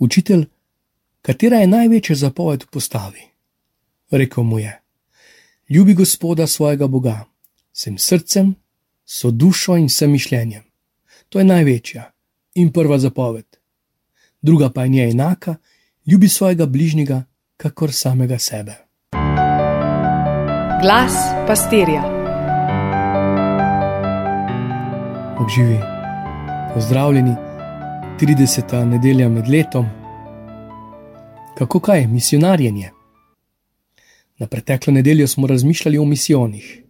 Učitelj, katera je največja zapoved v postavi? Rekl mu je: Ljubi Gospoda svojega Boga, vsem srcem, so dušo in vsem mišljenjem. To je največja in prva zapoved. Druga pa je njej enaka: ljubi svojega bližnjega, kakor samega sebe. Glas pastirja. Obživi, pozdravljeni, 30. nedelja med letom. Kako kaj, misionarjenje? Na preteklo nedeljo smo razmišljali o misijonih,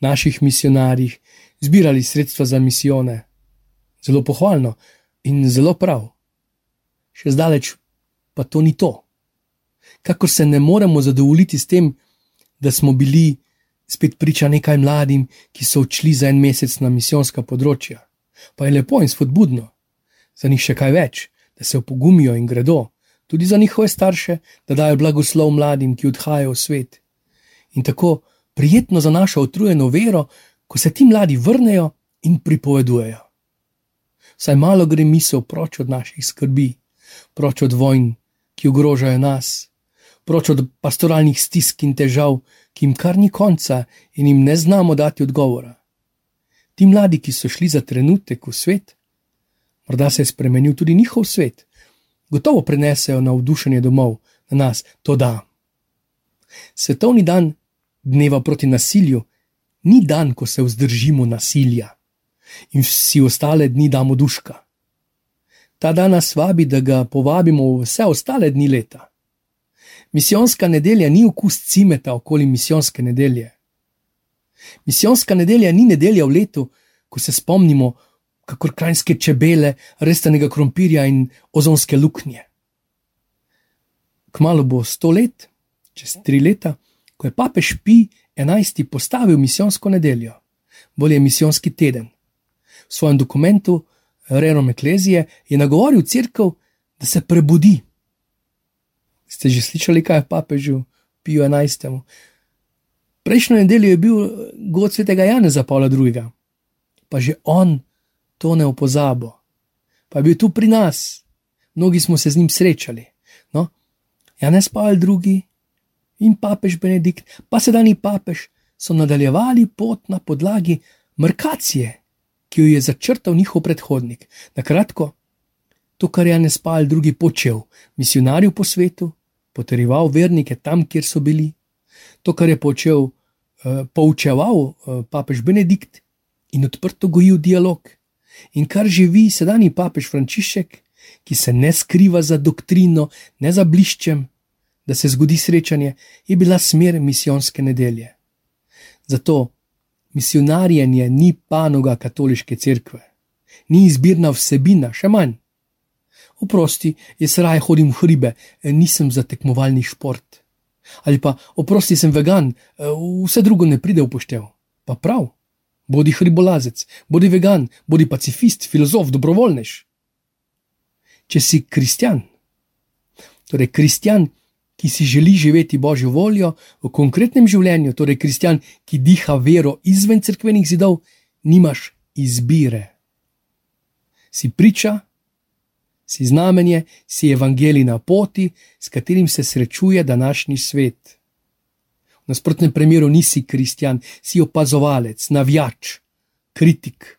naših misionarjih, zbirali sredstva za misijone. Zelo pohvalno in zelo prav. Še zdaleč pa to ni to. Kakor se ne moremo zadovoljiti s tem, da smo bili spet priča nekaj mladim, ki so odšli za en mesec na misijonska področja. Pa je lepo in spodbudno, za njih še kaj več, da se opogumijo in gredo, tudi za njihove starše, da dajo blagoslov mladim, ki odhajajo v svet. In tako prijetno za našo utrujeno vero, ko se ti mladi vrnejo in pripovedujejo. Saj malo gre misel proč od naših skrbi, proč od vojn, ki ogrožajo nas, proč od pastoralnih stisk in težav, ki jim kar ni konca in jim ne znamo dati odgovora. Ti mladi, ki so šli za trenutek v svet, morda se je spremenil tudi njihov svet, gotovo prenesejo navdušenje domov na nas, to da. Svetovni dan dneva proti nasilju ni dan, ko se vzdržimo nasilja in vsi ostale dni damo duška. Ta dan nas vabi, da ga povabimo vse ostale dni leta. Misijonska nedelja ni okus cimeta okoli misijonske nedelje. Misijonska nedelja ni nedelja v letu, ko se spomnimo, kako krajinske čebele, restanega krompirja in ozonske luknje. Kmalo bo sto let, čez tri leta, ko je papež Pi XI postavil misijonsko nedeljo, bolje misijonski teden. V svojem dokumentu Renom Eklezije je nagovoril crkv, da se prebudi. Ste že slišali, kaj je papežu Piju XI? Prejšnjo nedeljo je bil god svetega Janeza Pavla II., pa že on to ne opozabo. Pa je bil tu pri nas, mnogi smo se z njim srečali. No, Janez Pavel II. in papež Benedikt, pa sedajni papež, so nadaljevali pot na podlagi markacije, ki jo je začrtal njihov predhodnik. Na kratko, to, kar je Janez Pavel II. počel, misionarju po svetu, potrjeval vernike tam, kjer so bili, to, kar je počel, uh, poučeval uh, papež Benedikt in odprto gojil dialog, in kar živi sedajni papež Frančišek, ki se ne skriva za doktrino, ne za bliščem, da se zgodi srečanje, je bila smer misijonske nedelje. Zato misionarjenje ni panoga katoliške cerkve, ni izbirna vsebina, še manj. Oprosti, jaz raje hodim v hribe, nisem za tekmovalni šport. Ali pa, oprosti, sem vegan, vse drugo ne pride v poštev. Pa prav, bodi hribolazec, bodi vegan, bodi pacifist, filozof, dobrovoljnež. Če si kristjan, torej kristjan, ki si želi živeti božjo voljo v konkretnem življenju, torej kristjan, ki diha vero izven crkvenih zidov, nimaš izbire. Si priča, si znamenje, si evangelij na poti, s katerim se srečuje današnji svet. Nasprotnem primeru nisi kristjan, si opazovalec, navijač, kritik,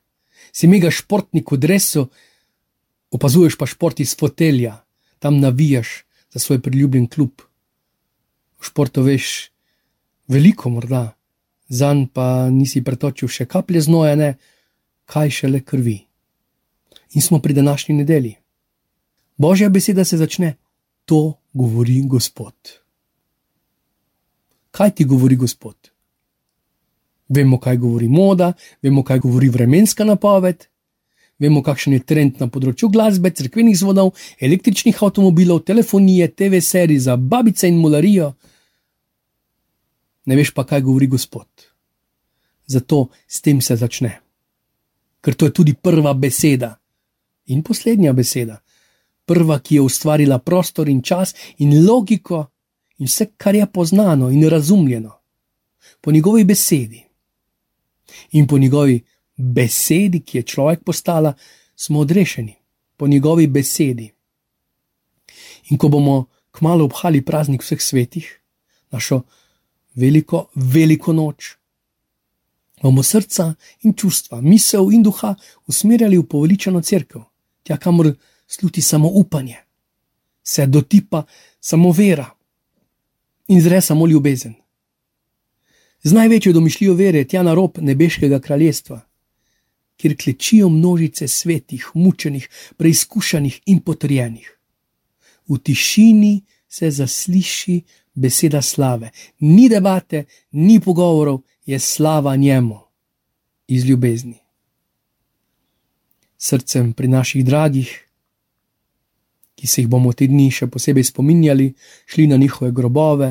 si mega športnik v dresu, opazuješ pa šport iz fotelja, tam navijaš za svoj priljubljen klub. V športu veš veliko, morda, zanj pa nisi pretočil še kaplje znoja, ne, kaj šele krvi. In smo pri današnji nedelji. Božja beseda se začne: To govori Gospod. Kaj ti govori Gospod? Vemo, kaj govori moda, vemo, kaj govori vremenska napoved, vemo, kakšen je trend na področju glasbe, crkvenih zvonov, električnih avtomobilov, telefonije, TV serij za babice in mularijo. Ne veš pa, kaj govori Gospod. Zato s tem se začne. Ker to je tudi prva beseda in poslednja beseda. Prva, ki je ustvarila prostor in čas in logiko in vse, kar je poznano in razumljeno. Po njegovi besedi. In po njegovi besedi, ki je človek postala, smo odrešeni. Po njegovi besedi. In ko bomo kmalo obhali praznik vseh svetih, našo veliko, veliko noč, bomo srca in čustva, misel in duha usmerjali v poveličeno crkvo, tja kamor sluti samo upanje, se dotipa samo vera in zre samo ljubezen. Z največjo domišljijo vere tja na rob nebeškega kraljestva, kjer klečijo množice svetih, mučenih, preizkušanih in potrjenih. V tišini se zasliši beseda slave, ni debate, ni pogovorov, je slava njemu iz ljubezni. Srcem pri naših dragih, ki se jih bomo te dni še posebej spominjali, šli na njihove grobove,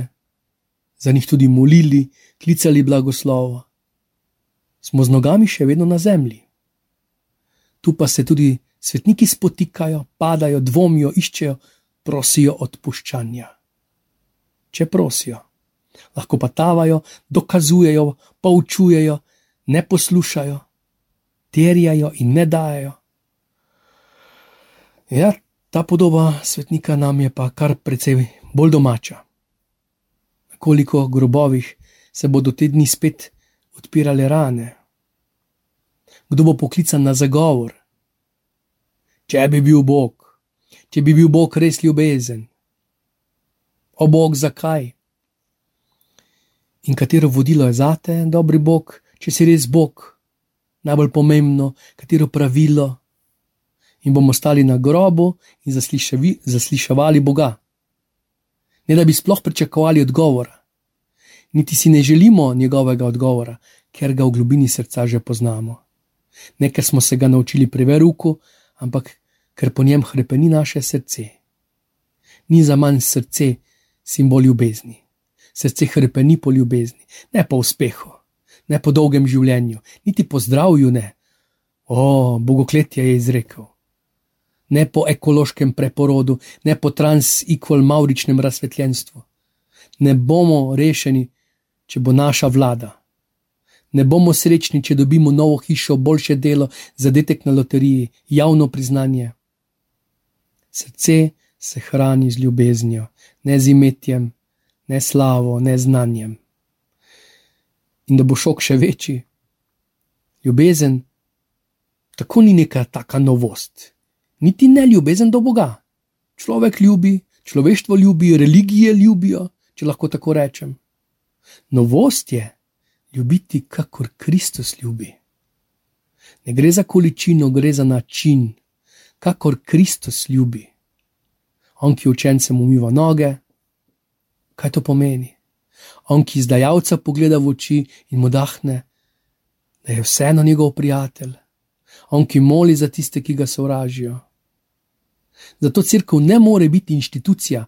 za njih tudi molili, klicali blagoslovo. Smo z nogami še vedno na zemlji. Tu pa se tudi svetniki spotikajo, padajo, dvomijo, iščejo, prosijo odpuščanja. Če prosijo lahko pa tavajo, dokazujejo, poučujejo, ne poslušajo, terjajo in ne dajo. Ja, ta podoba svetnika nam je pa kar precej bolj domača. Koliko grobovih se bodo te dni spet odpirale rane? Kdo bo poklican na zagovor? Če bi bil Bog, če bi bil Bog res ljubezen. O Bog, zakaj? in katero vodilo je zate, dobri Bog, če si res Bog, najbolj pomembno, katero pravilo. In bomo stali na grobu in zasliševali Boga. Ne da bi sploh pričakovali odgovora, niti si ne želimo njegovega odgovora, ker ga v globini srca že poznamo. Ne ker smo se ga naučili pri veruku, ampak ker po njem hrepeni naše srce. Ni za manj srce simbol ljubezni srce hrpeni po ljubezni, ne po uspehu, ne po dolgem življenju, niti po zdravju ne. O, bogokletje je izrekel. Ne po ekološkem preporodu, ne po trans-equal-mauričnem razsvetljenstvu. Ne bomo rešeni, če bo naša vlada. Ne bomo srečni, če dobimo novo hišo, boljše delo, zadetek na loteriji, javno priznanje. Srce se hrani z ljubeznijo, ne z imetjem, ne slavo, ne znanjem. In da bo šok še večji. Ljubezen tako ni neka taka novost, niti ne ljubezen do Boga. Človek ljubi, človeštvo ljubi, religije ljubijo, če lahko tako rečem. Novost je ljubiti, kakor Kristus ljubi. Ne gre za količino, gre za način, kakor Kristus ljubi. On, ki učencem umiva noge, kaj to pomeni. On, ki izdajalca pogleda v oči in mu dahne, da je vseeno njegov prijatelj, on, ki moli za tiste, ki ga sovražijo. Zato crkva ne more biti institucija,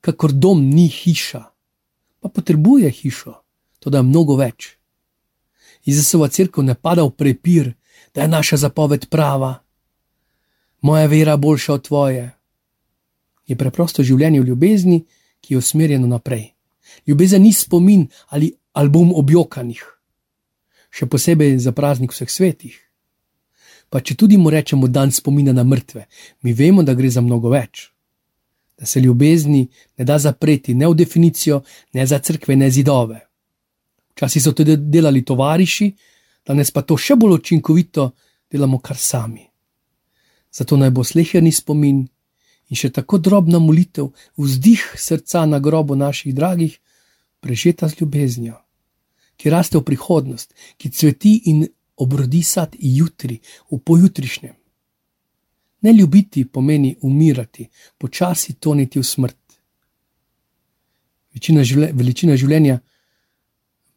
kakor dom ni hiša, pa potrebuje hišo, to da je mnogo več. Izasova crkva ne pada v prepir, da je naša zapoved prava, moja vera boljša od tvoje. Je preprosto življenje v ljubezni, ki je usmerjeno naprej. Ljubezen ni spomin ali album objokanih, še posebej za praznik vseh svetih. Pa če tudi mu rečemo dan spomina na mrtve, mi vemo, da gre za mnogo več. Da se ljubezni ne da zapreti ne v definicijo, ne za crkve, ne zidove. Včasih so to delali tovariši, danes pa to še bolj učinkovito delamo kar sami. Zato naj bo sleherni spomin in še tako drobna molitev, vzdih srca na grobu naših dragih, prežeta z ljubeznijo, ki raste v prihodnost, ki cveti in obrodi sad jutri, v pojutrišnjem. Ne ljubiti pomeni umirati, počasi toniti v smrt. Večina življenja, veličina življenja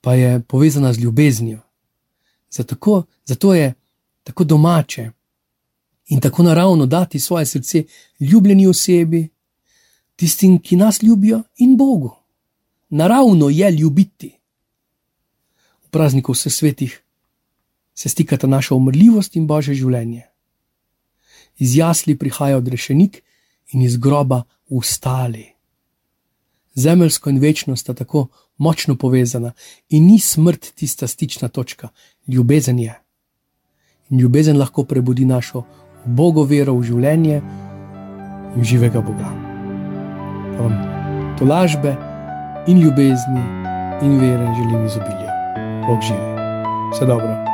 pa je povezana z ljubeznijo. Zato, zato je tako domače in tako naravno dati svoje srce ljubljeni osebi, tistim, ki nas ljubijo, in Bogu. Naravno je ljubiti. V prazniku vseh svetih se stikata naša umrljivost in božje življenje. Iz jasli prihaja odrešenik in iz groba ustali. Zemeljsko in večno sta tako močno povezana in ni smrt tista stična točka, ljubezen je. In ljubezen lahko prebudi našo Bogo vero v življenje in živega Boga. vam tolažbe in ljubezni in vere želim izobilja. Bog živi. Vse dobro.